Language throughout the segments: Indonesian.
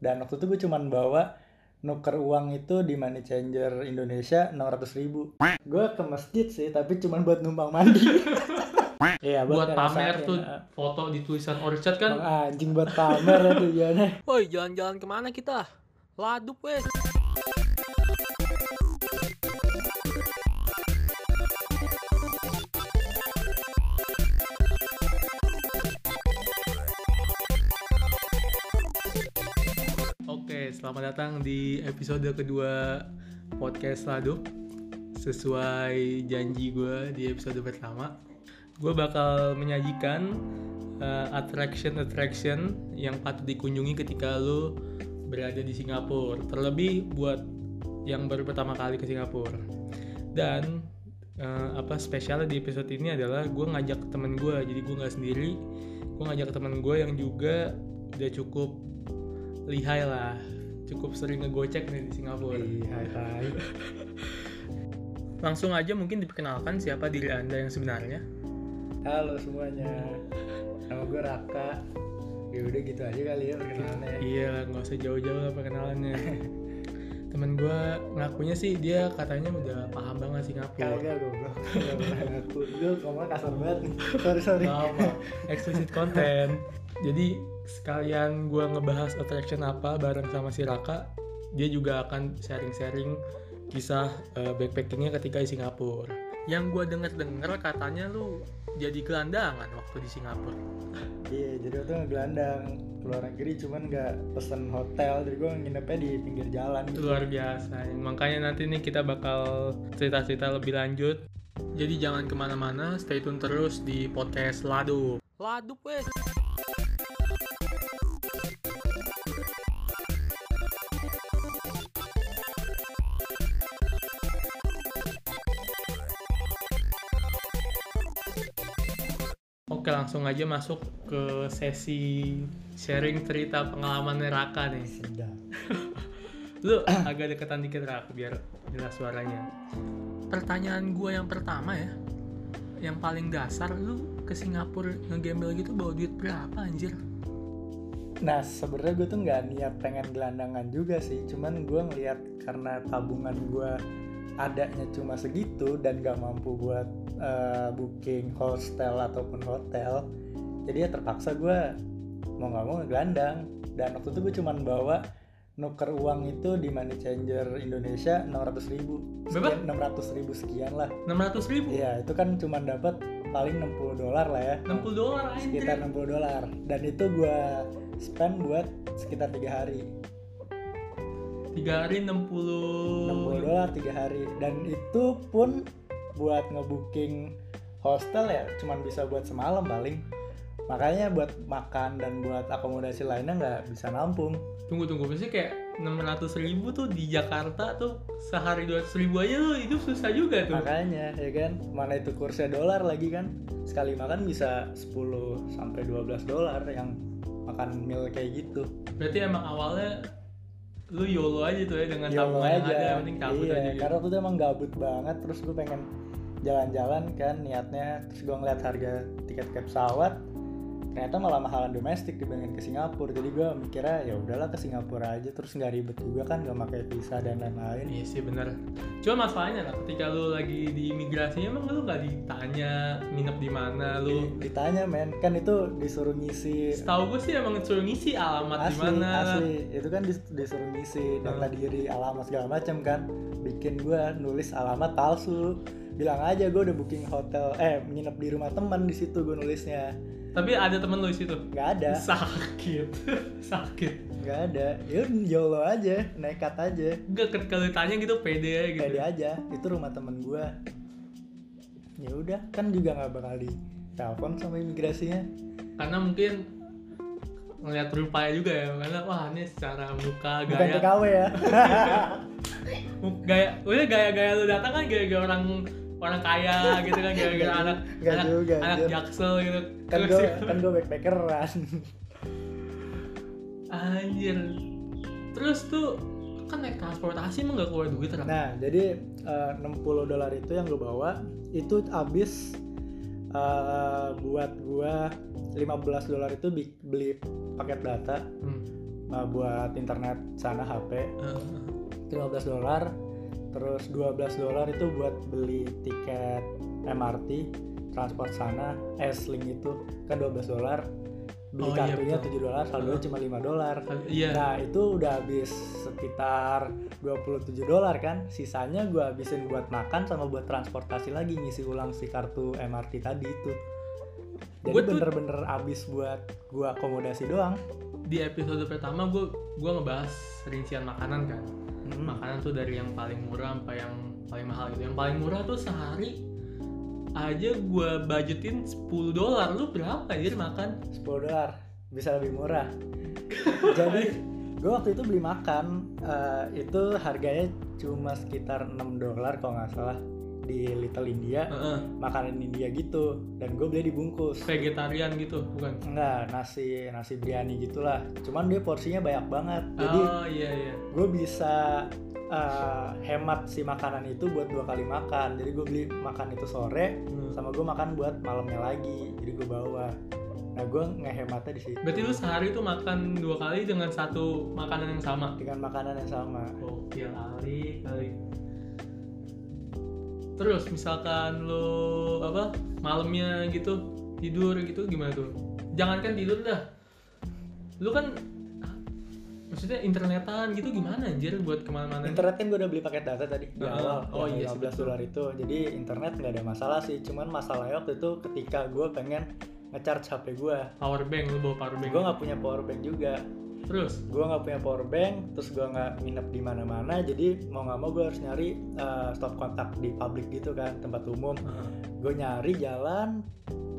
dan waktu itu gue cuman bawa nuker uang itu di money changer Indonesia 600 ribu gue ke masjid sih tapi cuman buat numpang mandi Iya buat pamer ngerasain, tuh ah. foto di tulisan Orchard kan Bang, anjing buat pamer ya tujuannya Woi, jalan-jalan ke mana kita? Laduk weh. Selamat datang di episode kedua podcast Laduk. Sesuai janji gue di episode pertama, gue bakal menyajikan attraction attraction yang patut dikunjungi ketika lo berada di Singapura. Terlebih buat yang baru pertama kali ke Singapura. Dan eh, apa spesialnya di episode ini adalah gue ngajak temen gue, jadi gue nggak sendiri. Gue ngajak temen gue yang juga udah cukup lihai lah cukup sering ngegocek nih di Singapura. Iya, hai. langsung aja mungkin diperkenalkan siapa diri anda yang sebenarnya? Halo semuanya. Nama gue Raka. Ya udah gitu aja kali ya perkenalannya. Iya nggak usah jauh-jauh lah perkenalannya. Temen gue ngakunya sih dia katanya udah paham banget Singapura. Kagak goblok. Ngaku. Gue kasar banget nih. Sorry sorry. Apa explicit content. Jadi sekalian gue ngebahas attraction apa bareng sama si Raka dia juga akan sharing-sharing kisah eh, backpackingnya ketika di Singapura. Yang gue denger-denger katanya lu jadi gelandangan waktu di Singapura. Iya jadi waktu ngegelandang Keluar negeri cuman gak pesen hotel Jadi gue nginepnya di pinggir jalan itu gitu. Luar biasa. Makanya nanti nih kita bakal cerita-cerita lebih lanjut. Jadi jangan ke mana-mana stay tune terus di podcast Lado Laduk weh. Oke langsung aja masuk ke sesi sharing cerita pengalaman Raka nih. Sedap. Lu agak deketan dikit Raka biar jelas suaranya. Pertanyaan gue yang pertama ya Yang paling dasar lu ke Singapura ngegembel gitu bawa duit berapa anjir? Nah sebenarnya gue tuh nggak niat pengen gelandangan juga sih. Cuman gue ngeliat karena tabungan gue adanya cuma segitu dan gak mampu buat eh, booking hostel ataupun hotel jadi ya terpaksa gue mau nggak mau ngegelandang. Dan waktu itu gue cuman bawa nuker uang itu di money changer Indonesia 600 ribu. Berapa? sekian 600 ribu sekian lah. 600 ribu? Iya itu kan cuman dapat paling 60 dolar lah ya. 60 dolar sekitar 60 dolar. Dan itu gue spend buat sekitar tiga hari 3 hari 60 60 dolar tiga hari. Dan itu pun buat ngebooking hostel ya cuman bisa buat semalam paling. Makanya buat makan dan buat akomodasi lainnya nggak bisa nampung. Tunggu tunggu. Maksudnya kayak 600 ribu tuh di Jakarta tuh sehari 200 ribu aja lu hidup susah juga tuh. Makanya ya kan? Mana itu kursnya dolar lagi kan? Sekali makan bisa 10 sampai 12 dolar yang makan meal kayak gitu. Berarti emang awalnya lu YOLO aja tuh ya dengan YOLO tabungan yang aja. ada yang penting cabut iya, aja gitu. karena itu emang gabut banget terus gue pengen jalan-jalan kan niatnya terus gue ngeliat harga tiket-tiket pesawat ternyata malah mahalan domestik dibandingin ke Singapura. Jadi gue mikirnya ya udahlah ke Singapura aja. Terus nggak ribet juga kan gak pakai visa dan lain-lain. Iya sih bener. Cuma masalahnya lah ketika lu lagi di imigrasi emang lu gak ditanya nginep di mana lu Di- ditanya men. Kan itu disuruh ngisi Setahu gue sih emang suruh ngisi alamat di mana. asli. Itu kan dis- disuruh ngisi data Hmm. diri alamat segala macam kan. Bikin gue nulis alamat palsu. Bilang aja gue udah booking hotel eh nginep di rumah teman di situ gue nulisnya Tapi ada temen lu di situ? Nggak ada. Sakit. Sakit. Nggak ada. Ya yolo aja nekat aja. Enggak ketika lu tanya gitu pede aja gitu. Pede aja. Itu rumah temen gue ya udah kan juga nggak bakal di telepon sama imigrasinya. Karena mungkin ngeliat rupanya juga ya karena wah ini secara muka bukan gaya. TKW ya. Gaya udah gaya-gaya lu datang kan gaya-gaya orang orang kaya gitu kan Nggak anak nggak anak, juga, anak anjir. jaksel gitu. Kan gue ya, kan gue backpackeran. Anjir. Terus tuh kan naik transportasi emang gak keluar duit kan Nah, jadi eh, 60 dolar itu yang gue bawa itu habis eh, buat gua 15 dolar itu beli paket data Hmm. uh, buat internet sana HP itu 15 dolar terus 12 dolar itu buat beli tiket MRT transport sana S-Link itu kan 12 dolar. Beli Oh, iya, kartunya betul. 7 dolar saldonya Heeh. cuma 5 dolar. Iya. Nah itu udah habis sekitar 27 dolar kan. Sisanya gue habisin buat makan sama buat transportasi lagi Ngisi ulang si kartu MRT tadi itu. Jadi bener-bener habis buat gue akomodasi doang. Di episode pertama gue gua ngebahas rincian makanan kan Hmm. makanan tuh dari yang paling murah sampai yang paling mahal gitu. Yang paling murah tuh sehari aja gue budgetin 10 dolar. Lu berapa anjir makan? 10 dolar. Bisa lebih murah. Jadi gue waktu itu beli makan eh, Itu harganya cuma sekitar 6 dolar kalau nggak salah Di Little India Heeh, Makanan India gitu Dan gue beli dibungkus vegetarian gitu bukan Enggak, nasi nasi biryani gitulah. Cuman dia porsinya banyak banget. Jadi oh iya iya gue bisa uh, hemat si makanan itu buat dua kali makan. Jadi gue beli makan itu sore, Hmm. sama gue makan buat malamnya lagi. Jadi gue bawa. Nah gue ngehematnya di situ. berarti lu sehari tuh makan dua kali dengan satu makanan yang sama dengan makanan yang sama. Gokil kali kali. Terus misalkan lo apa malamnya gitu tidur gitu gimana tuh? Jangankan tidur dah. Lu kan maksudnya internetan gitu gimana anjir buat ke mana-mana? Internet kan gue udah beli paket data tadi di Ah, awal. oh iya sih, 15 betul. dolar itu. Jadi internet nggak ada masalah sih. Cuman masalahnya waktu itu ketika gue pengen ngecharge HP gue. Power bank lu bawa power bank. Gue nggak punya power bank juga. Terus? Gue nggak punya power bank terus gue nggak nginep di mana-mana jadi mau nggak mau gue harus nyari uh, stop kontak di publik gitu kan tempat umum. Uh, gue nyari jalan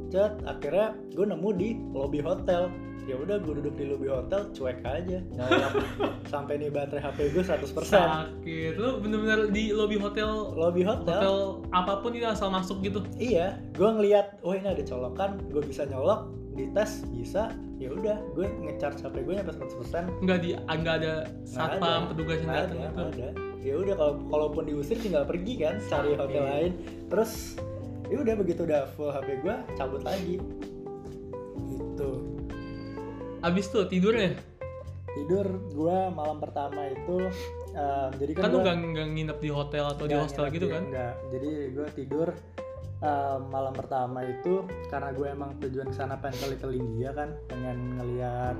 cet akhirnya gue nemu di lobby hotel ya udah gue duduk di lobby hotel cuek aja. Sampai nih baterai HP gue 100% sakit. Lu bener-bener di lobby hotel lobby hotel, hotel apa pun itu asal masuk gitu. iya gue ngeliat oh ini ada colokan gue bisa nyolok dites bisa. Ya udah gue ngecharge HP gue nyampe 100% Nggak di nggak ada satpam petugas yang datang gitu. ada. ya udah kalau kalaupun diusir tinggal pergi kan cari hotel lain. Terus ya udah begitu udah full HP gue cabut lagi. Gitu Abis tuh tidurnya tidur gue malam pertama itu eh, jadi kan, kan, lu gua nggak nggak nginep di hotel atau di hostel gitu di- kan? nggak. jadi gue tidur eh, malam pertama itu karena gue emang tujuan ke sana pengen ke Little India kan pengen ngeliat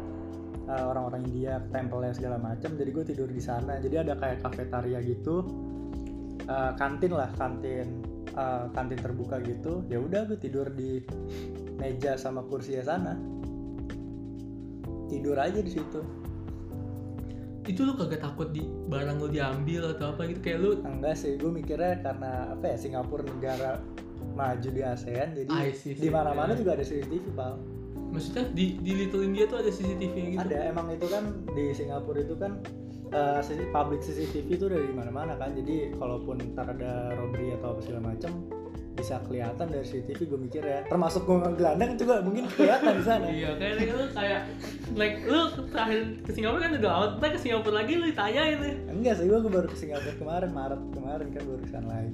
eh, orang-orang India tempelnya segala macam jadi gue tidur di sana jadi ada kayak kafetaria gitu eh, kantin lah kantin eh, kantin terbuka gitu ya udah gue tidur di meja sama kursi sana tidur aja di situ. Itu lu kagak takut di barang lu diambil atau apa gitu? Kayak lu enggak sih gue mikirnya karena apa ya Singapura negara maju di ASEAN jadi di mana-mana Ya. juga ada CCTV pal maksudnya di di Little India tuh ada CCTV gitu. ada emang itu kan di Singapura itu kan CC public CCTV itu udah di mana-mana kan. Jadi kalaupun ntar ada robbery atau apa segala macam bisa kelihatan dari CCTV gue mikir ya termasuk gue ngegelandang juga mungkin kelihatan di sana Iya, kayak lu kayak like lu terakhir ke Singapura kan udah ntar ke Singapura lagi lu ditanyain nih. enggak sih gue baru ke Singapura kemarin Maret kemarin kan baru ke sana lagi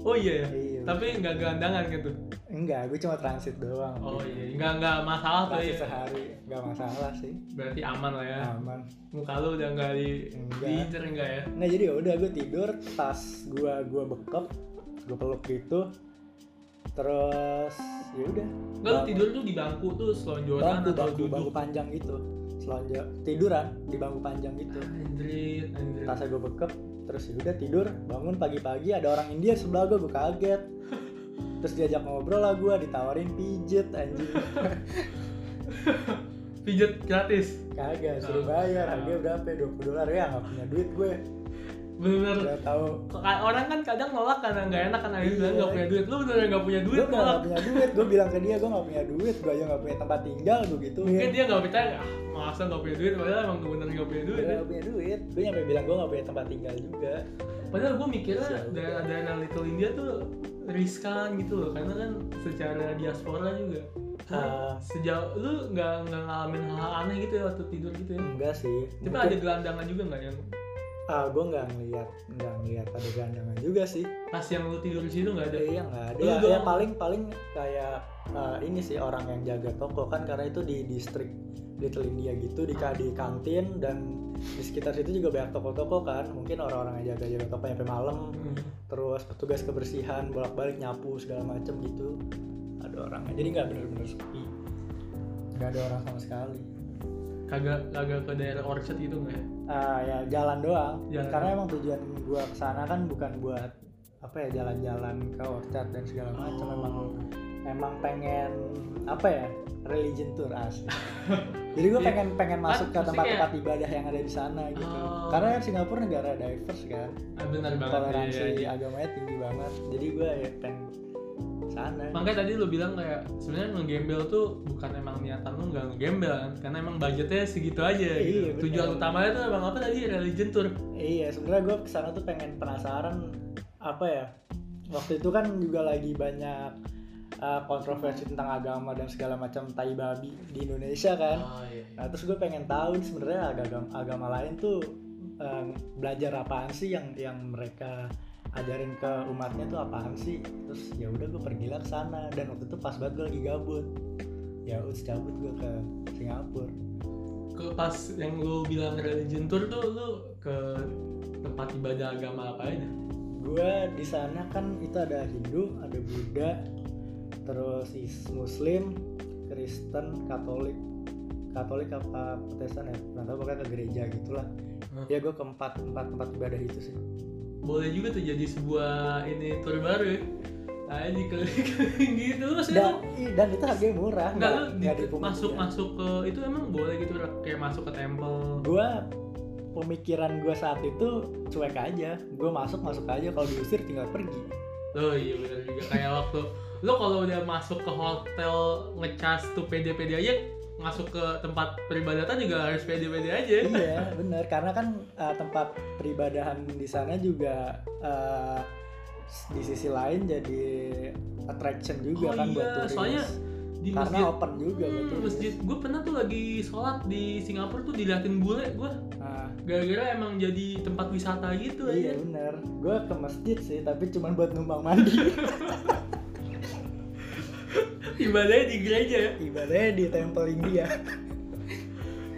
Oh iya ya. Iya. Tapi nggak gelandangan gitu. enggak gue cuma transit doang Oh iya, nggak nggak masalah tuh ya. sehari nggak masalah sih Berarti aman lah ya. aman Muka lu udah nggak di Enggak. diincer enggak ya? Nah jadi ya udah gue tidur, tas gue gua bekep, gue peluk gitu, terus ya udah. Enggak lu tidur tuh di bangku tuh selonjoran bangku atau bangku duduk? bangku panjang gitu, selonjor tiduran di bangku panjang gitu. Anjrit, anjrit. Tasnya gue bekep, terus ya udah tidur, bangun pagi-pagi ada orang India sebelah gue, gue kaget. Terus diajak ngobrol lah gue, ditawarin pijet anjing. Pijet gratis. Kagak, suruh Oh, bayar, oh. harganya berapa? ya? 20 dolar ya, nggak punya duit gue. Bener. Tahu Orang kan kadang nolak karena nggak enak karena dia Iya. bilang nggak punya duit. Lu bener nggak punya duit gue udah nolak. gak punya duit gue bilang ke dia gue gak punya duit gue aja gak punya tempat tinggal gue gitu Mungkin dia nggak percaya. Ah, masa nggak punya duit? Padahal emang bener nggak punya duit. gue ya. gak punya duit gue nyampe bilang gue gak punya tempat tinggal juga Padahal gue mikirnya Sial. daerah-daerah Little India tuh riskan gitu loh karena kan secara diaspora juga Ah. sejauh lu nggak nggak ngalamin hal aneh gitu ya waktu tidur gitu ya enggak sih tapi ada gelandangan juga nggak yang ah gue nggak ngeliat nggak ngeliat ada gandangan juga sih. Pas yang lu tidur di situ nggak ada? Iya nggak ada. Ya, ya paling paling kayak ah, ini sih orang yang jaga toko kan karena itu di distrik Little India gitu di di kantin dan di sekitar situ juga banyak toko-toko kan. Mungkin orang-orang yang jaga-jaga toko sampai malam Hmm. terus petugas kebersihan bolak-balik nyapu segala macem gitu. Ada orangnya jadi nggak bener-bener sepi. Nggak ada orang sama sekali kagak kagak ke daerah Orchard gitu nggak ya Ah ya jalan doang Jalan. karena emang tujuan gua ke sana kan bukan buat apa ya jalan-jalan ke orchard dan segala macam emang emang pengen apa ya religion tour asli jadi gue Iya. pengen pengen masuk ke Kan, tempat-tempat ibadah yang ada di sana gitu Oh. karena kan Singapura negara diverse kan Ah, benar banget toleransi iya, iya. agamanya tinggi banget jadi gue ya pengen sana makanya tadi lu bilang kayak sebenarnya ngegembel tuh bukan emang niatan lu nggak ngegembel kan karena emang budgetnya segitu aja Iya, gitu. tujuan utamanya tuh emang apa tadi religion tour Iya, sebenarnya gue ke sana tuh pengen penasaran apa ya. Waktu itu kan juga lagi banyak uh, kontroversi tentang agama dan segala macam tai babi di Indonesia kan. oh, iya, iya. Nah terus gue pengen tahu sebenarnya agama agama lain tuh um, belajar apaan sih yang yang mereka ajarin ke umatnya tuh apaan sih. Terus ya udah gue pergilah ke sana dan waktu itu pas banget gue lagi gabut. Ya udah cabut gue ke Singapura. ke pas yang lu bilang religion tour tuh lu ke tempat ibadah agama apa aja gue di sana kan itu ada Hindu, ada Buddha, terus is Muslim, Kristen, Katolik, Katolik apa Protestan ya, nggak tahu pokoknya ke gereja gitulah. Hmm. Ya gue ke empat empat tempat ibadah itu sih. Boleh juga tuh jadi sebuah ini tour baru ya. Ayo dikeliling gitu lu maksudnya Dan, dan itu harganya murah, nggak lu di- masuk dia. masuk ke itu emang boleh gitu kayak masuk ke temple. Gue pemikiran gue saat itu cuek aja, gue masuk masuk aja. Kalau diusir tinggal pergi. Oh iya benar juga. Kayak waktu lo kalau udah masuk ke hotel ngecas tuh pede-pede aja masuk ke tempat peribadatan juga harus pede-pede aja. iya bener. Karena kan uh, tempat peribadahan di sana juga uh, di sisi lain jadi attraction juga Oh kan iya, buat turis. soalnya di karena masjid, open juga hmm, turis. masjid gue pernah tuh lagi sholat di Singapura tuh diliatin bule gue Nah, gara-gara emang jadi tempat wisata gitu iya aja. bener. Gue ke masjid sih tapi cuma buat numpang mandi Ibadahnya di gereja ya. ibadahnya di temple India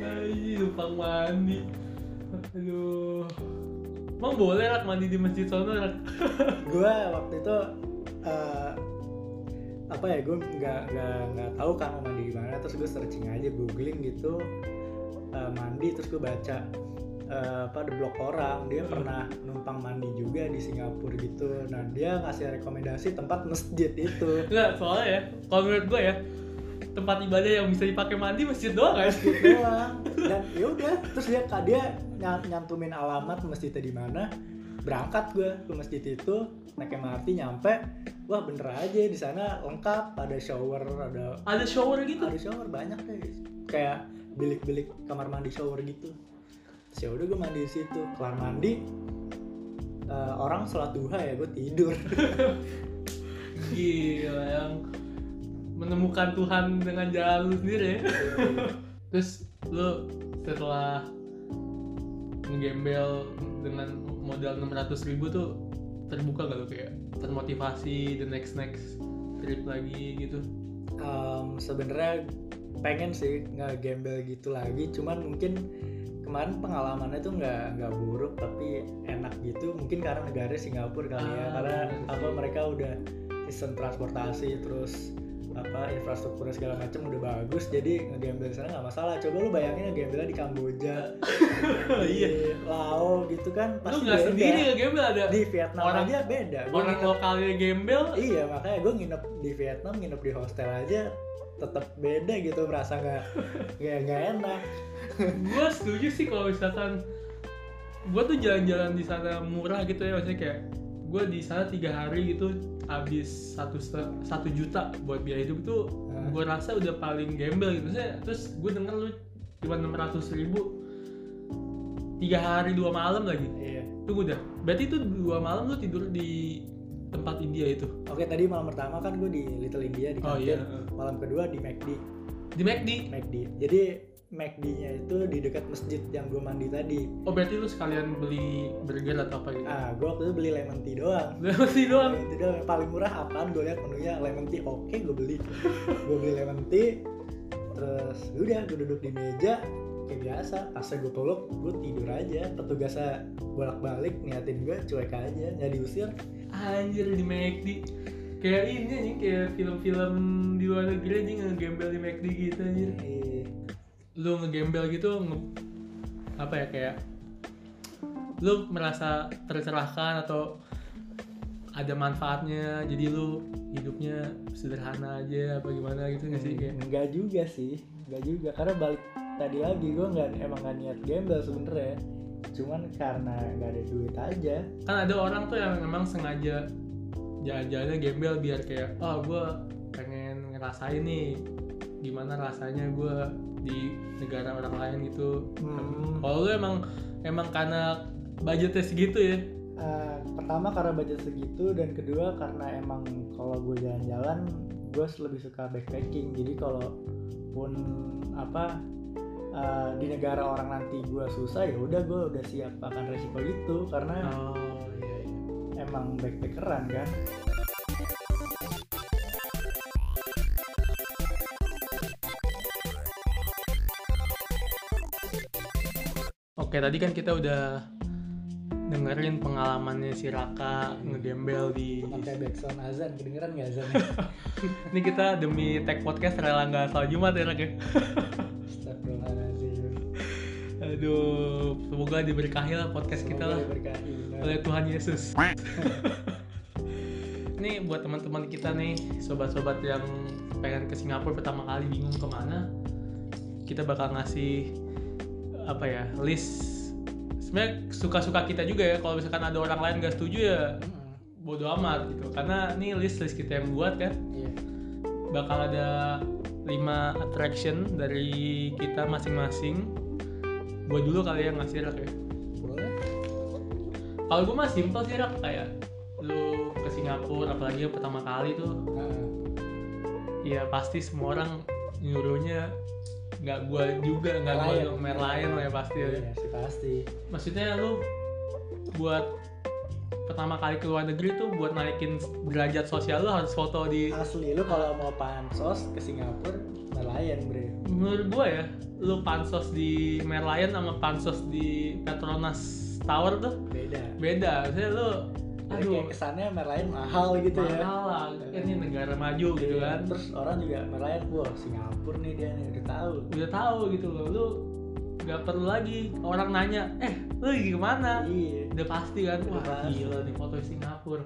Aji numpang mandi. Aduh. Emang boleh rak mandi di masjid sono rak? gue waktu itu uh, apa ya gue nggak nggak nggak tahu kan mau mandi di mana terus gue searching aja googling gitu uh, mandi terus gue baca uh, apa blog orang. Dia pernah numpang mandi juga di Singapura gitu. Nah dia ngasih rekomendasi tempat masjid itu. Enggak, soalnya ya, kalau menurut gue ya, tempat ibadah yang bisa dipakai mandi masjid doang kan? masjid doang. Dan ya udah terus dia dia ny- nyantumin alamat masjidnya di mana. Berangkat gue ke masjid itu naik MRT nyampe. Wah bener aja di sana lengkap. Ada shower ada Ada shower gitu. ada shower banyak deh kayak bilik-bilik kamar mandi shower gitu terus ya udah gue mandi di situ. Kelar mandi eh, orang sholat duha ya gue tidur. Gila yang menemukan Tuhan dengan jalan lu sendiri ya. Terus lu setelah ngegembel dengan modal 600 ribu tuh terbuka gak lu kayak termotivasi the next next trip lagi gitu? Em, sebenarnya pengen sih nggak gembel gitu lagi cuman mungkin kemarin pengalamannya tuh nggak nggak buruk tapi enak gitu. Mungkin karena negara Singapura kali ya Ah, karena bener apa mereka udah sistem transportasi terus apa infrastruktur segala macam udah bagus jadi ngegembel di sana nggak masalah. Coba lu bayangin ngegembelnya di Kamboja iya. Di Laos gitu kan lu pasti nggak beda. sendiri ngegembel ada di Vietnam orang- aja beda. Gua orang nginep- lokalnya gembel. Iya makanya gue nginep di Vietnam nginep di hostel aja tetap beda gitu merasa nggak nggak nggak enak. Gue setuju sih kalau misalkan gue tuh jalan-jalan di sana murah gitu ya maksudnya kayak gue di sana tiga hari gitu habis satu satu juta buat biaya hidup tuh Hah? gue rasa udah paling gembel gitu. Maksudnya terus gue denger lu cuma enam ratus ribu tiga hari dua malam lagi iya. tunggu dah. Berarti itu dua malam lu tidur di tempat India itu. Oke tadi malam pertama kan gue di Little India di oh kantin. iya malam kedua di McD. Di McD? McD. Jadi McD-nya itu di dekat masjid yang gue mandi tadi. Oh berarti lu sekalian beli burger atau apa gitu? Ah gue waktu itu beli lemon tea doang. Lemon tea doang? lemon tea doang. Yang paling murah apaan? Gue lihat menunya lemon tea oke gue beli. Gue beli lemon tea terus udah gue duduk di meja kayak biasa. Pas gue peluk gue tidur aja. Petugasnya bolak balik niatin gue cuek aja. Nggak diusir. Anjir di McD kayak ini anjing kayak film-film di luar negeri anjing ngegembel di McD gitu anjir. Eh, lu ngegembel gitu nge- apa ya kayak lu merasa tercerahkan atau ada manfaatnya jadi lu hidupnya sederhana aja apa gimana gitu nggak sih kayak? Enggak juga sih, enggak juga karena balik tadi lagi gue nggak emang nggak niat gembel sebenernya, cuman karena nggak ada duit aja. kan ada orang tuh yang memang sengaja jalan-jalannya gembel biar kayak oh gue pengen ngerasain nih gimana rasanya gue di negara orang lain gitu Hmm. kalau lu emang emang karena budgetnya segitu ya Eh, pertama karena budget segitu dan kedua karena emang kalau gue jalan-jalan gue lebih suka backpacking. Jadi kalau pun apa eh, di negara orang nanti gue susah ya udah gue udah siap akan resiko itu karena oh iya, iya. emang backpackeran kan. Oke, tadi kan kita udah dengerin pengalamannya si Raka ngegembel di Pakai backsound azan kedengeran nggak azan? Ini kita demi tag podcast rela nggak salah Jumat ya Raka. Astagfirullahaladzim. Aduh, semoga diberkahi lah podcast kita Semoga lah diberkahi, benar. oleh Tuhan Yesus. Ini buat teman-teman kita nih, sobat-sobat yang pengen ke Singapura pertama kali bingung ke mana, kita bakal ngasih apa ya list. Sebenarnya suka-suka kita juga ya. Kalau misalkan ada orang lain nggak setuju ya Mm-mm. bodo amat gitu. Karena ini list list kita yang buat kan. Iya. bakal ada 5 attraction dari kita masing-masing gue dulu kali yang ngasih rak ya Boleh. kalau gue mah simple sih rak kayak lu ke Singapura apalagi yang pertama kali tuh Heeh. ya pasti semua orang nyuruhnya nggak gue juga nggak gue Merlion. dong Merlion lah ya pasti ya. Iya sih pasti. maksudnya lu buat pertama kali ke luar negeri tuh buat naikin derajat sosial lu harus foto di Asli lu kalau mau pansos ke Singapura nelayan bre. menurut gue ya lu pansos di Merlion sama pansos di Petronas Tower tuh Beda. beda maksudnya lu Jadi aduh kayak kesannya nelayan mahal gitu ya. mahal lah ini negara maju gitu Iya, kan Terus orang juga nelayan, wah Singapura nih dia nih udah tahu. udah tahu gitu loh lu nggak perlu lagi orang nanya eh lu lagi ke mana Iya. udah pasti kan Udah wah pasti. gila di foto Singapura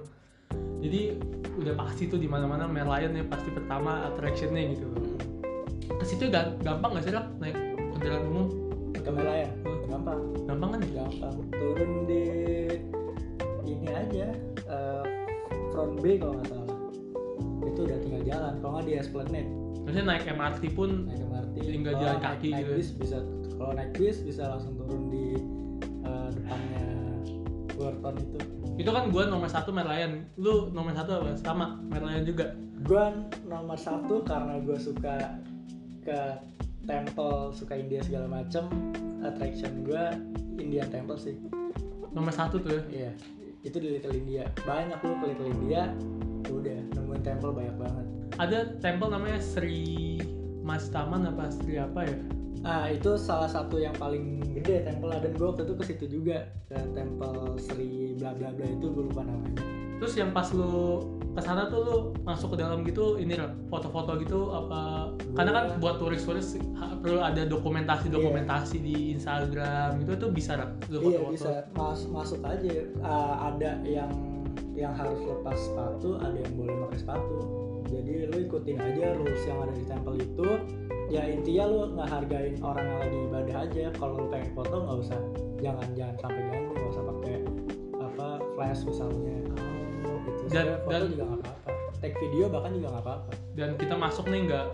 jadi udah pasti tuh di mana mana Merlion ya pasti pertama attractionnya gitu loh ke situ ga- gampang nggak sih Rak, naik kendaraan umum Ke nelayan, gampang. gampang kan ya Gampang. Turun di ini aja eh, front B kalau nggak salah. Itu udah tinggal jalan. Kalau nggak di Esplanade. maksudnya naik MRT pun naik MRT Tinggal Kalau jalan naik- kaki naik gitu bis bisa kalau naik bis bisa langsung turun di eh, depannya Gorton itu itu kan gua nomor satu Merlion lu nomor satu apa sama Merlion juga gua nomor satu karena gua suka ke temple suka India segala macem attraction gua Indian Temple sih. Nomor satu tuh ya? Iya itu di Little India. Banyak lu ke Little India udah nemuin temple banyak banget. Ada temple namanya Sri Mas Taman apa Sri apa ya? Ah itu salah satu yang paling gede temple dan gue waktu itu ke situ juga ke temple Sri bla bla bla itu gue lupa namanya. Terus yang pas lu ke sana tuh lu masuk ke dalam gitu ini foto-foto gitu apa karena kan Gua- buat turis-turis perlu ada dokumentasi-dokumentasi di Instagram gitu itu bisa Rak, lu iya foto-foto bisa Mas, masuk aja. Ah, ada yang yang harus lepas sepatu, ada yang boleh pakai sepatu. Jadi lu ikutin aja rules yang ada di temple itu. Ya intinya lu ngehargain orang yang lagi ibadah aja. Kalau lu pengen foto nggak usah jangan jangan sampai ganggu, nggak usah pakai apa flash misalnya. Gitu. Dan- foto dan- juga nggak apa-apa. Take video bahkan juga nggak apa-apa. dan kita masuk nih nggak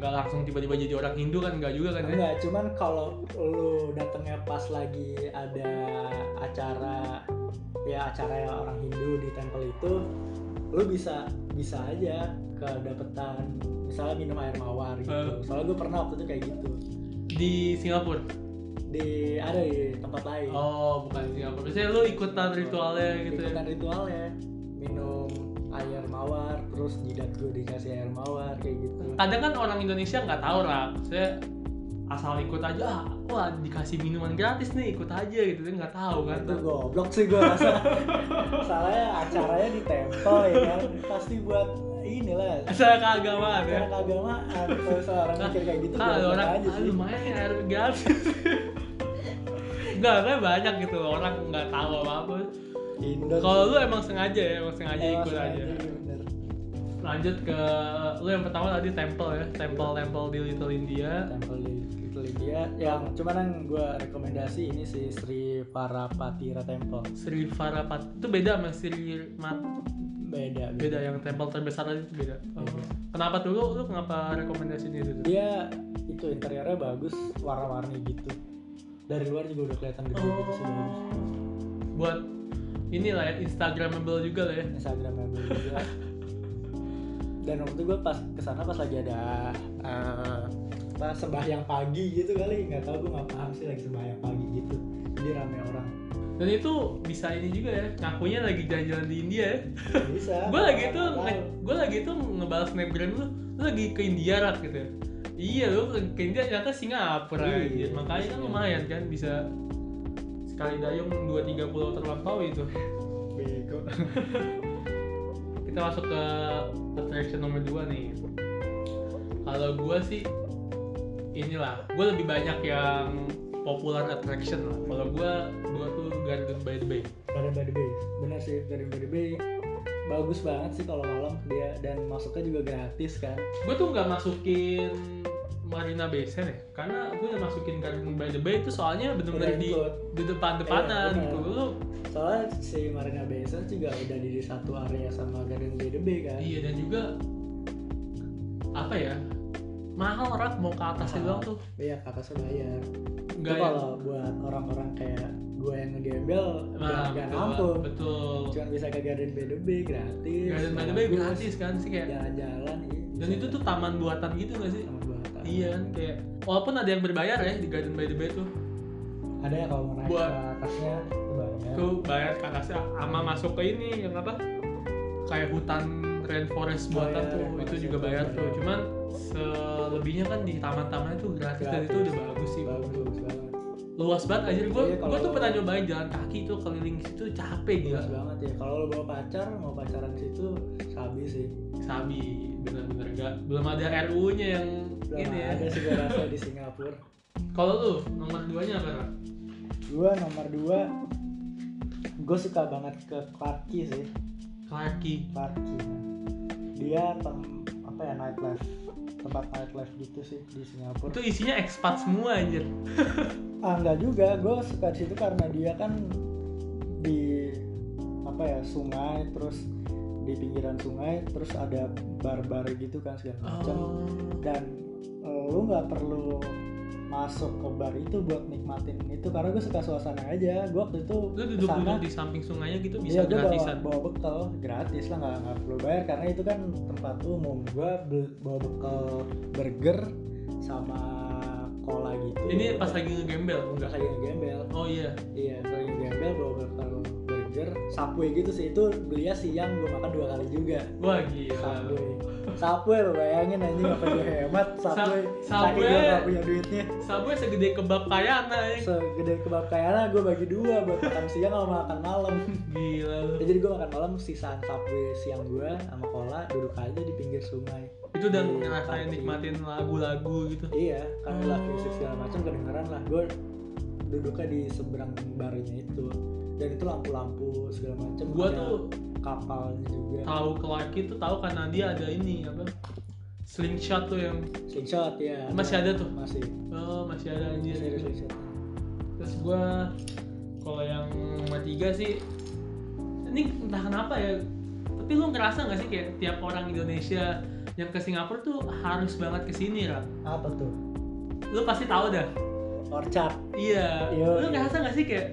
nggak langsung tiba-tiba jadi orang Hindu kan nggak juga kan ya Enggak, cuman kalau lu datangnya pas lagi ada acara ya acara yang orang Hindu di temple itu, lu bisa bisa aja kedapetan misalnya minum air mawar gitu. Eh. Soalnya gue pernah waktu itu kayak gitu di Singapura di ada di tempat lain. oh bukan di Singapura biasanya lu ikutan ritualnya gitu ya? Ikutan ritualnya. Minum air mawar terus jidat gue dikasih air mawar kayak gitu. Kadang kan orang Indonesia nggak tahu lah saya asal ikut aja ah wah dikasih minuman gratis nih ikut aja gitu. Dia nggak tahu kan itu goblok sih gue rasa. Soalnya acaranya di tempel ya kan. Pasti buat inilah. Asal keagamaan ya? Acara keagamaan. Kalau seorang mikir kayak gitu kalau goblok orang aja ah, sih. lumayan ya air gratis Enggak, kan banyak gitu orang nggak tahu apa apa kalau lu emang sengaja ya emang sengaja Emang ikut sengaja, aja bener. lanjut ke lu yang pertama tadi temple ya temple temple di Little India. Tempel di Little India. Yang cuman yang gue rekomendasi ini si Sri Parapatira Temple. Sri Varapat itu beda sama Sri Mat beda beda. yang temple terbesar tadi itu beda. Oh. Beda. Kenapa tuh? Lu, lu kenapa rekomendasiin itu? Dia itu interiornya bagus warna-warni gitu dari luar juga udah kelihatan gede gitu sih bagus Buat inilah ya Instagramable juga lah ya. Instagramnya juga dan waktu itu gue pas ke sana pas lagi ada eh, apa sembahyang pagi gitu kali nggak tahu gue nggak paham sih lagi sembahyang pagi gitu jadi rame orang Dan itu bisa ini juga ya, ngakunya lagi jalan-jalan di India ya. bisa gue lagi tahu. gue lagi tuh ngebalas snapgram lu, lu lagi ke India rak gitu ya. Iya lu ke India ternyata Singapura Iya, aja. Makanya kan iya. lumayan kan bisa sekali dayung dua tiga pulau terlampaui itu. bego kita masuk ke attraction nomor 2 nih kalau gue sih inilah gue lebih banyak yang popular attraction lah kalau gue gue tuh Garden by the Bay Garden by the Bay bener sih Garden by the Bay bagus banget sih kalau malam dia dan masuknya juga gratis kan. Gue tuh nggak masukin Marina Bay Sands ya karena gue udah masukin Garden by the Bay itu soalnya bener-bener Udah di di depan-depanan Iya, gitu bener. lu soalnya si Marina Bay Sands juga udah di satu area sama Garden by the Bay kan. Iya dan juga apa ya mahal rak mau ke Mahal. doang tuh. Iya ke atasnya bayar. Nggak itu yang kalau buat orang-orang kayak gue yang ngegembel Nah, nggak nggak betul, nampung betul. cuma bisa ke Garden by the Bay gratis Garden by the Bay gratis kan sih kayak. jalan-jalan iya, dan itu tuh taman buatan gitu gak sih? sama buatan. Iya kan kayak walaupun ada yang berbayar ya di Garden by the Bay tuh. Ada ya kalau mau naik Buat- ke atasnya itu banyak tuh bayar ke atasnya sama masuk ke ini yang apa? Kayak hutan rainforest buatan tuh rainforest itu juga bayar tuh. Cuman selebihnya kan di taman-taman itu gratis, dan itu udah bagus sih. Bagus bagus banget. Luas banget. Aja gue Iya, gue tuh pernah nyobain jalan kaki tuh keliling situ capek gila. Bagus banget ya. Kalau lo bawa pacar mau pacaran situ sabi sih. Sabi bener-bener. Gak belum ada RU nya yang belum ini ya. ada sih gue rasa di Singapura. Kalau lu nomor duanya apa gue nomor dua gue suka banget ke Clarke Quay sih. Clarky Clarke Quay dia tem apa ya nightlife tempat nightlife gitu sih di Singapura. Itu isinya ekspat semua anjir. Ah enggak juga. Gue suka di situ karena dia kan di apa ya sungai terus di pinggiran sungai terus ada bar-bar gitu kan segala macam. Oh. dan eh, lu nggak perlu masuk ke bar itu buat nikmatin itu karena gue suka suasana aja. Gue waktu itu lu duduk-duduk ke sana di samping sungainya gitu iya bisa bawa, gratisan? bawa bekal gratis lah nggak nggak perlu bayar karena itu kan tempat umum. Gue bawa bekal burger sama cola gitu. Ini pas lagi ngegembel enggak? Lagi ngegembel. Oh iya. Iya lagi ngegembel bawa bekal burger subway gitu sih. Itu belinya siang gue makan dua kali juga. Wah gila subway lo bayangin anjing apa gue hemat subway gue Subway. gak punya duitnya Subway segede kebab kayana ya. segede kebab kayana gue bagi dua buat makan siang sama makan malam Gila lu. Ya, jadi gue makan malam sisaan subway siang gue sama cola duduk aja di pinggir sungai Itu udah ngerasain nikmatin lagu-lagu gitu. iya kan Oh. lagi musik segala macam kedengeran lah gue duduknya di seberang barnya itu dan itu lampu-lampu segala macam Gua Ada tuh kapalnya juga tahu Clarky tuh tahu karena dia ada ini apa? Slingshot tuh yang slingshot ya Masih ada tuh? masih oh masih ada anjir. masih ada slingshot Terus gua kalau yang tiga sih ini entah kenapa ya tapi lu ngerasa nggak sih kayak tiap orang Indonesia yang ke Singapura tuh harus banget ke sini Ra? apa tuh lu pasti tahu dah orchard iya Yo, lu iya. ngerasa nggak sih kayak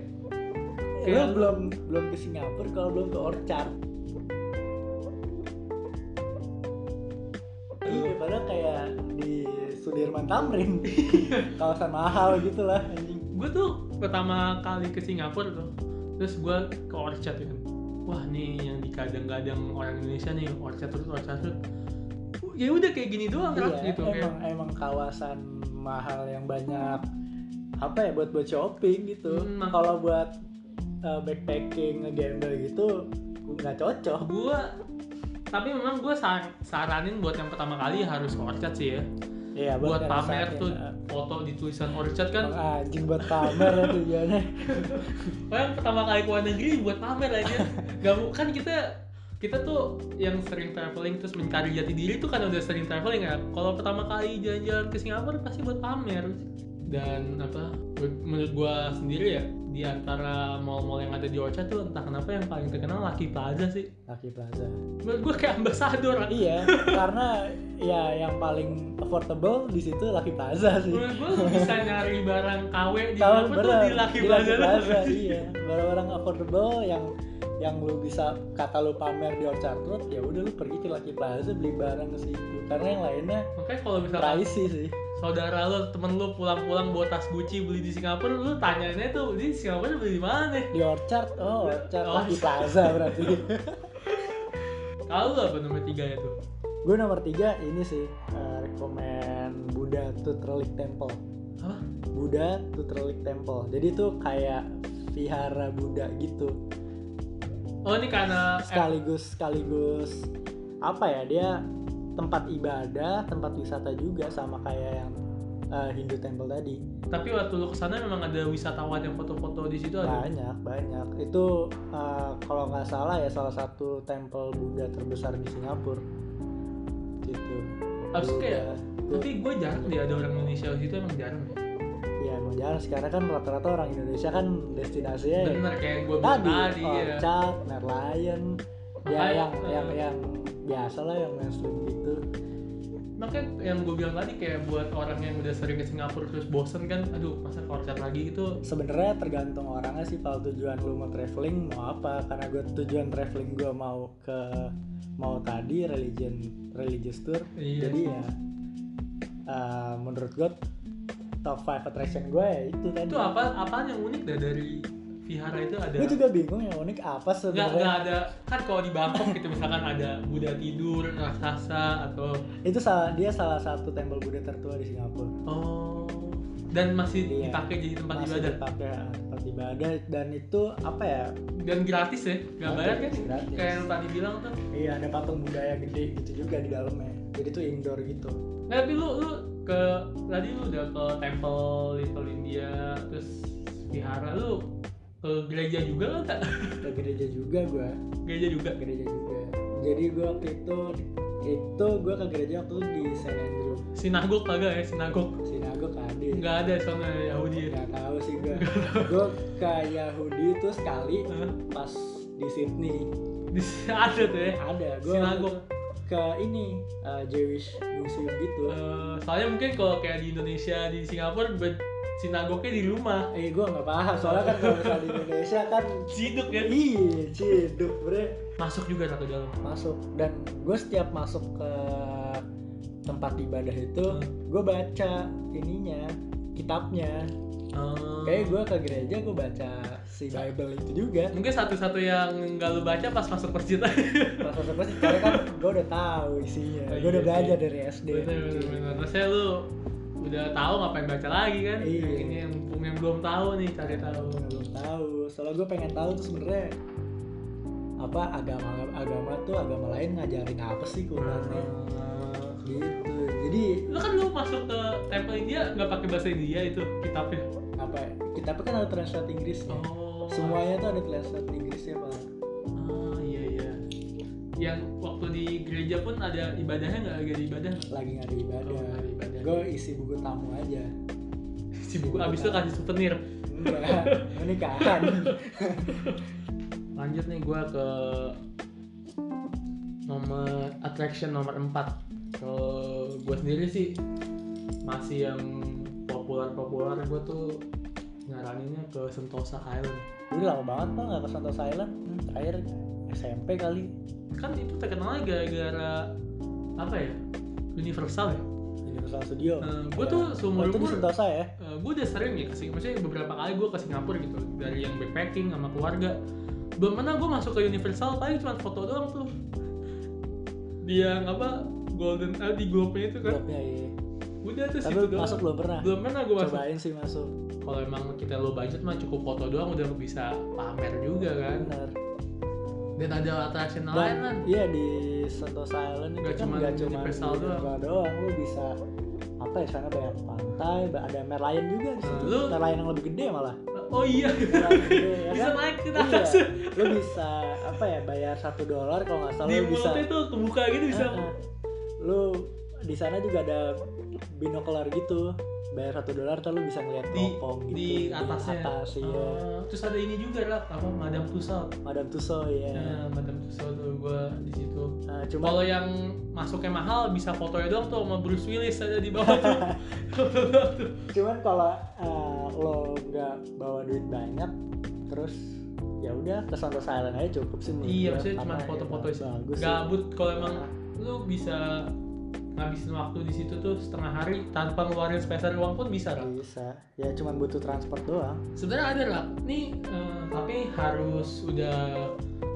lu Kayak- belum belum ke Singapura kalau belum ke orchard. Iya padahal kayak di Sudirman Tamrin. Kawasan mahal gitu lah anjing. Gue tuh pertama kali ke Singapura tuh terus gue ke Orchard kan. Wah nih yang dikadang-kadang orang Indonesia nih orchard road orchard road ya udah kayak gini doang iya, gitu emang kayak. emang kawasan mahal yang banyak apa ya buat buat shopping gitu. Hmm, mak- kalau buat uh, backpacking ngegambel gitu nggak cocok. Gua tapi memang gue saranin buat yang pertama kali harus orchard sih ya. Iya, buat pamer tuh ya. foto di tulisan orchard kan. Emang anjing buat pamer ya tujuannya. Oh, yang pertama kali ke luar negeri buat pamer aja. Gak kan kita kita tuh yang sering traveling terus mencari jati diri tuh kan udah sering traveling ya kalau pertama kali jalan-jalan ke Singapura pasti buat pamer dan apa menurut gua sendiri ya di antara mall-mall yang ada di Orchard tuh entah kenapa yang paling terkenal Lucky Plaza sih. Lucky Plaza. Menurut gua kayak ambasador iya karena ya yang paling affordable di situ Lucky Plaza sih. Menurut gua lu bisa nyari barang KW di apa tuh di Lucky di Plaza, Plaza iya. Barang-barang affordable yang yang lu bisa kata lu pamer di Orchard Road ya udah lu pergi ke Lucky Plaza beli barang ke situ. Karena yang lainnya makanya kalau misalkan pricey sih saudara lo temen lo pulang-pulang bawa tas Gucci beli di Singapura lu tanyainnya tuh di Singapura beli di mana nih? Di Orchard. Oh Orchard. Oh. Lucky Plaza berarti. Kalau apa nomor tiga ya tuh gue nomor tiga ini sih eh, rekomen Buddha Tooth Relic Temple. Apa? Buddha Tooth Relic Temple. Jadi itu kayak vihara Buddha gitu. Oh ini karena sekaligus sekaligus apa ya dia tempat ibadah tempat wisata juga sama kayak yang eh, Hindu Temple tadi. Tapi waktu lu ke sana memang ada wisatawan yang foto-foto di situ ada? Banyak banyak. Itu eh, kalau nggak salah ya salah satu temple Buddha terbesar di Singapura. Gitu. Abis itu kayak Buddha. tapi gue jarang deh ada orang Indonesia di situ emang jarang ya ya emang jarang. Sekarang kan rata-rata orang Indonesia kan destinasinya ya bener kayak gue bilang tadi tadi ya Orchard, Merlion. Ya Makanya, yang eh, yang yang biasa lah yang mainstream gitu. Makanya yang gue bilang tadi kayak buat orang yang udah sering ke Singapura terus bosen kan aduh masa Orchard lagi gitu. Sebenarnya tergantung orangnya sih kalau tujuan lu mau traveling mau apa. Karena gue tujuan traveling gue mau ke mau tadi religion religious tour. Iya. Jadi ya uh, menurut gue top 5 attraction gue ya itu tadi. Itu apa apaan yang unik dah dari vihara itu ada gue juga bingung yang unik apa nggak nggak sebenarnya. ada. Kan kalau di Bangkok gitu misalkan ada Buddha tidur raksasa atau itu salah dia salah satu temple Buddha tertua di Singapura. Oh. Dan masih Iya. dipakai jadi tempat masih ibadah? dipakai tempat ibadah. Dan itu apa ya? Dan gratis ya? Nggak bayar kan Gratis. kayak yang tadi bilang tuh. Iya ada patung budaya gede gitu juga di dalamnya. Jadi tuh indoor gitu. Nah, tapi lu lu ke tadi lu udah ke temple Little India terus vihara lu ke gereja juga nggak ke gereja juga gue gereja juga? Gereja juga. Jadi gue waktu itu itu gue ke gereja waktu itu di Saint Andrew. Sinagog kagak ya? Sinagog. Sinagog ada nggak ada soalnya Yahudi ya? Nggak tahu sih gue gue ke Yahudi itu sekali Hah? pas di Sydney. Di ada tuh ya? Ada. Gue Sinagog. ke ini uh, Jewish Museum gitu. Eh, soalnya mungkin kalau kayak di Indonesia di Singapura sinagognya di rumah. Eh gue nggak paham. Soalnya kan kalau misalnya di Indonesia kan ciduk ya? Iya ciduk bre. Masuk juga satu dalam. Masuk. Dan gue setiap masuk ke tempat ibadah itu Hmm. gue baca ininya kitabnya. Eh, kayak gue ke gereja gue baca si Bible itu juga. Mungkin satu-satu yang nggak lu baca pas masuk masjid. Pas masuk masjid karena kan gue udah tahu isinya. Oh, gue udah iya belajar dari SD bener bener lu udah tahu ngapain baca lagi kan? Iya. Yang ini yang yang belum tahu nih cari tahu. belum tahu. Soalnya gue pengen tahu tuh sebenarnya apa agama agama tuh agama lain ngajarin apa sih Qurannya gitu. Jadi lu kan lu masuk ke temple India nggak pakai bahasa India itu kitabnya? Apa kitabnya kan ada translate Inggris oh. Semuanya tuh ada translate Inggrisnya pak. Oh iya iya. Yang waktu di gereja pun ada ibadahnya nggak? Lagi ada ibadah lagi nggak ada ibadah. Oh. Gue isi buku tamu aja. Si buku abis itu kasih souvenir. Enggak menikahan lanjut nih gua ke nomor attraction nomor 4 kalau gue sendiri sih masih yang populer-populer gue tuh nyaraninnya ke Sentosa Island. Udah lama banget pak nggak ke Santos Island. Hmm, terakhir SMP kali. Kan itu terkenalnya gara-gara apa ya? Universal ya Universal Studio Eh, gua tuh seumur oh, itu umur- Sentosa ya gue udah sering ya ke Sing- maksudnya beberapa kali gue ke Singapura gitu dari yang backpacking sama keluarga. Belum pernah gue masuk ke Universal paling cuma foto doang tuh. Dia apa golden ah, di globe itu kan. Blognya iya. udah tuh Tapi situ doang. masuk belum pernah. belum pernah gue masuk. Cobain sih masuk. kalau emang kita low budget mah cukup foto doang udah bisa pamer juga kan. Bener. dan ada attraction lain kan? iya di Sentosa Island itu Nggak kan cuma nggak cuma di doang. Lu bisa apa ya sana banyak pantai, ada Merlion juga di situ. Lu- Merlion yang lebih gede malah. oh iya gede, ya bisa kan? naik ke Iya. atas Lu bisa apa ya bayar satu dolar kalau nggak salah di lu bisa. tuh kebuka gitu bisa Ah, ah. Lu di sana juga ada binokular gitu. Bayar satu dolar lu bisa ngeliat di teropong gitu. di atasnya atas iya. Ah, terus ada ini juga lah apa Madame Tussauds Madame Tussauds ya. Nah, Madame Tussauds tuh gue di situ Nah, cuma kalau yang masuknya mahal bisa fotonya doang tuh sama Bruce Willis ada di bawah tuh cuman kalau uh, lo nggak bawa duit banyak terus ya udah ke Santos Island aja cukup sih iya maksudnya cuma ya foto-foto sih bagus sih. gabut kalau emang lu bisa ngabisin waktu di situ tuh setengah hari tanpa ngeluarin spesial uang pun bisa kan bisa. Ya cuman butuh transport doang. Sebenarnya ada lah nih eh, tapi harus udah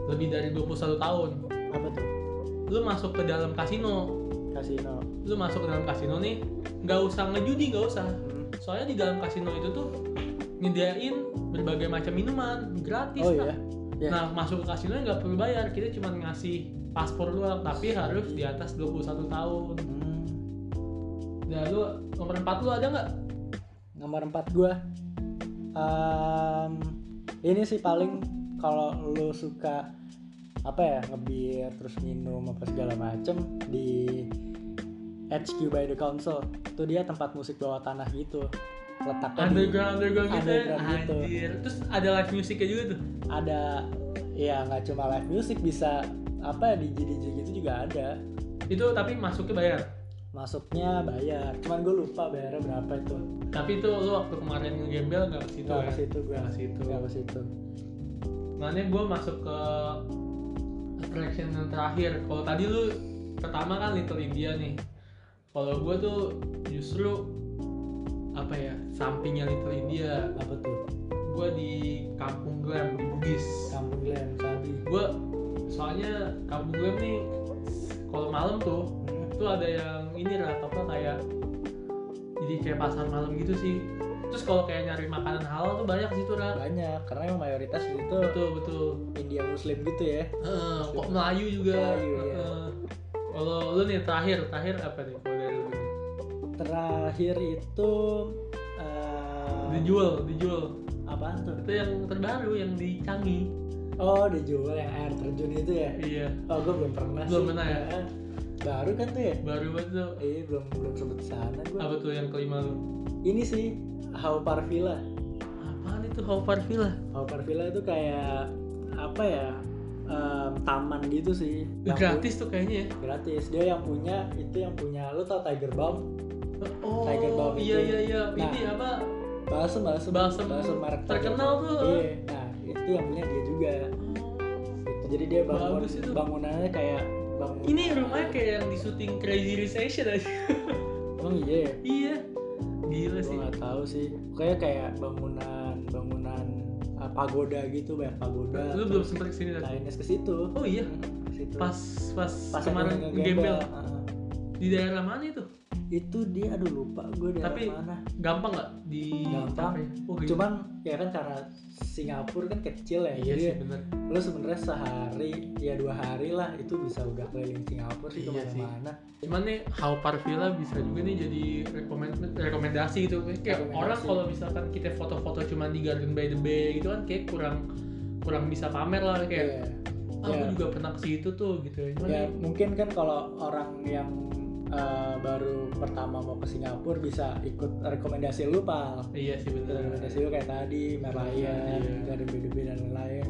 lebih dari 21 tahun. Apa tuh? Lu masuk ke dalam kasino. Kasino. Lu masuk ke dalam kasino nih nggak usah ngejudi nggak usah. Hmm. soalnya di dalam kasino itu tuh nyediain berbagai macam minuman gratis oh Kak. iya. Ya. nah masuk ke kasino nggak perlu bayar. Kita cuma ngasih paspor doang tapi harus di atas 21 tahun. Hmm. nah lu nomor 4 lu ada nggak? Nomor 4 gua Em, ini sih paling kalau lu suka apa ya ngebir terus minum apa segala macem di HQ by the Council. Itu dia tempat musik bawah tanah gitu. Letaknya di- underground underground gitu ya? Underground gitu. anjir. Terus ada live musiknya juga tuh? Ada ya nggak cuma live music bisa apa DJ DJ gitu juga ada. Itu tapi masuknya bayar? Masuknya bayar. Cuman gue lupa bayarnya berapa itu. Tapi itu lu waktu kemarin ngegembel nggak ke situ nggak ya? ke situ gue Nggak ke situ. Nggak ke situ. Makanya gue masuk ke attraction yang terakhir. Kalau tadi lu pertama kan Little India nih. Kalau gue tuh justru apa ya sampingnya Little India. Apa tuh? Gue di kampung Glam di Bugis. Kampung Glam Sabi. Gue soalnya kampung Glam nih kalau malam tuh Hmm. tuh ada yang ini lah apa kayak jadi kayak pasar malam gitu sih terus kalau kayak nyari makanan halal tuh banyak sih tuh Ra. banyak karena emang mayoritas di situ betul betul India Muslim gitu ya Heeh, kok Melayu juga Melayu. Heeh. kalau lu nih terakhir terakhir apa nih kalau dari lu nih? terakhir itu eh, dijual dijual apaan tuh itu yang terbaru yang di Canggih oh dijual yang air terjun itu ya? Iya. Oh gue belum pernah Belum sih. pernah ya? Eh, baru kan tuh ya? Baru banget tuh iya belum belum sempet sana gue apa tuh yang kelima lu? Ini sih Haupar Villa apaan itu How Far Villa Haupar Villa itu kayak apa ya em, taman gitu sih. Yang gratis tuh kayaknya ya? Gratis. Dia yang punya itu yang punya lu tau Tiger Balm? Oh Tiger Balm iya itu. iya iya. Nah, ini apa balsam balsam Balsam merek terkenal tuh. Iya nah itu yang punya dia juga. Gitu. jadi dia bangun Bagus itu. bangunannya kayak bangun ini rumahnya kayak yang di syuting Crazy Rich Asian aja. Emang iya. Ya iya. Gila sih. nggak tahu sih. Kayak kayak bangunan bangunan uh, pagoda gitu banyak pagoda. Lu belum sempet ke sini tadi ini ke situ. Oh iya? Hmm, ke situ. Pas pas, pas kemarin gembel. Uh, di daerah mana itu itu dia aduh lupa gue dari Tapi- mana gampang nggak di Gampang. capai? oh, gitu. cuman ya kan karena Singapura kan kecil ya iya jadi sih bener lu sebenarnya sehari ya dua hari lah itu bisa udah keliling Singapura sih Iya ke mana-mana cuman nih How Par Villa bisa juga nih jadi rekomend rekomendasi gitu kayak Rekomendasi. orang kalau misalkan kita foto-foto cuman di Garden by the Bay gitu kan kayak kurang kurang bisa pamer lah kayak Iya. ah Iya. gue juga pernah ke situ tuh gitu cuman ya nih, mungkin kan kalau orang yang uh, baru pertama mau ke Singapura bisa ikut rekomendasi lu pal. Iya sih bener. Rekomendasi lu kayak tadi Merlion, Iya. By the Bay dan lain-lain.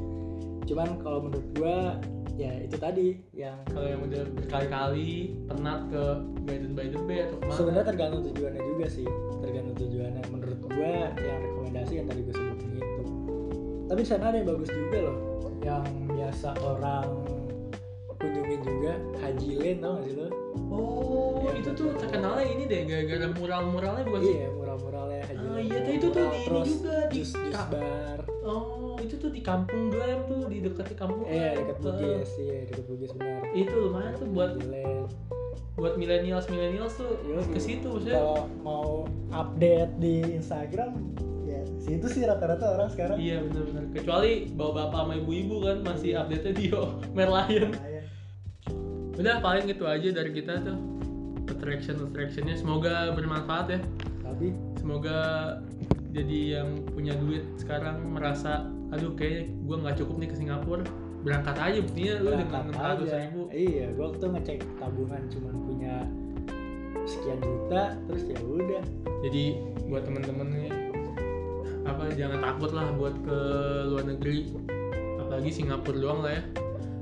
Cuman kalau menurut gua ya itu tadi yang kalau yang udah berkali-kali penat ke Garden by the Bay atau ke mana? Sebenarnya tergantung tujuannya juga sih. Tergantung tujuannya. Menurut gua yang rekomendasi yang tadi gue sebutin itu. Tapi sana ada yang bagus juga loh. Yang biasa orang kunjungin juga Haji Lane tau gak sih lo? Oh Iya, itu tuh terkenalnya ini deh gara-gara mural-muralnya bukan sih? Iya mural-muralnya Haji Ah, iya, tuh itu tuh di ini juga, di jus jus bar. Oh itu tuh di kampung Glam tuh di dekat kampung eh Glam. dekat Bugis iya dekat Bugis benar. Itu lumayan tuh buat buat milenials milenials tuh Yoi. ke situ maksudnya. Kalau mau update di Instagram ya situ sih rata-rata orang sekarang. Iya benar-benar. Kecuali bawa bapak sama ibu-ibu kan masih update nya Dio Merlion. Udah paling gitu aja dari kita tuh. Attraction attractionnya. Semoga bermanfaat ya. Tapi semoga jadi yang punya duit sekarang merasa aduh kayaknya gue nggak cukup nih ke Singapura. Berangkat aja buktinya lu dengan enam ratus ribu. Iya gua waktu ngecek tabungan cuman punya sekian juta terus ya udah. Jadi buat temen-temen nih apa jangan takut lah buat ke luar negeri. Apalagi Singapura doang lah ya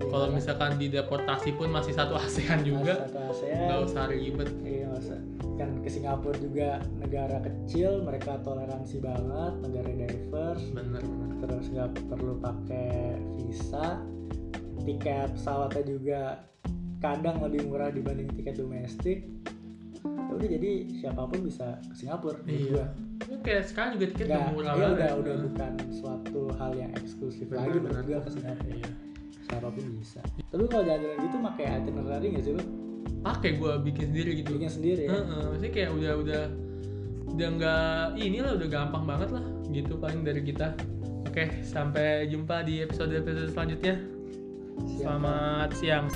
kalau misalkan dideportasi pun masih satu ASEAN juga satu nggak ASEAN usah ribet. Iya nggak usah. Kan ke Singapura juga negara kecil mereka toleransi banget negara diverse. Bener bener. Terus nggak perlu pakai visa. Tiket pesawatnya juga kadang lebih murah dibanding tiket domestik. Ya udah jadi siapa pun bisa ke Singapura Iya. Ini kayak sekarang juga tiket udah Nggak, murah ya banget udah ya. udah bukan suatu hal yang eksklusif Benar, lagi benar. gua ke Singapura. Iya siapa pun bisa. Tapi kalau jalan-jalan gitu pakai itinerary nggak sih lo pakai gue bikin sendiri gitu. Bikin sendiri ya? Heeh, maksudnya kayak udah udah udah nggak inilah udah gampang banget lah gitu paling dari kita. Oke sampai jumpa di episode episode selanjutnya selamat siang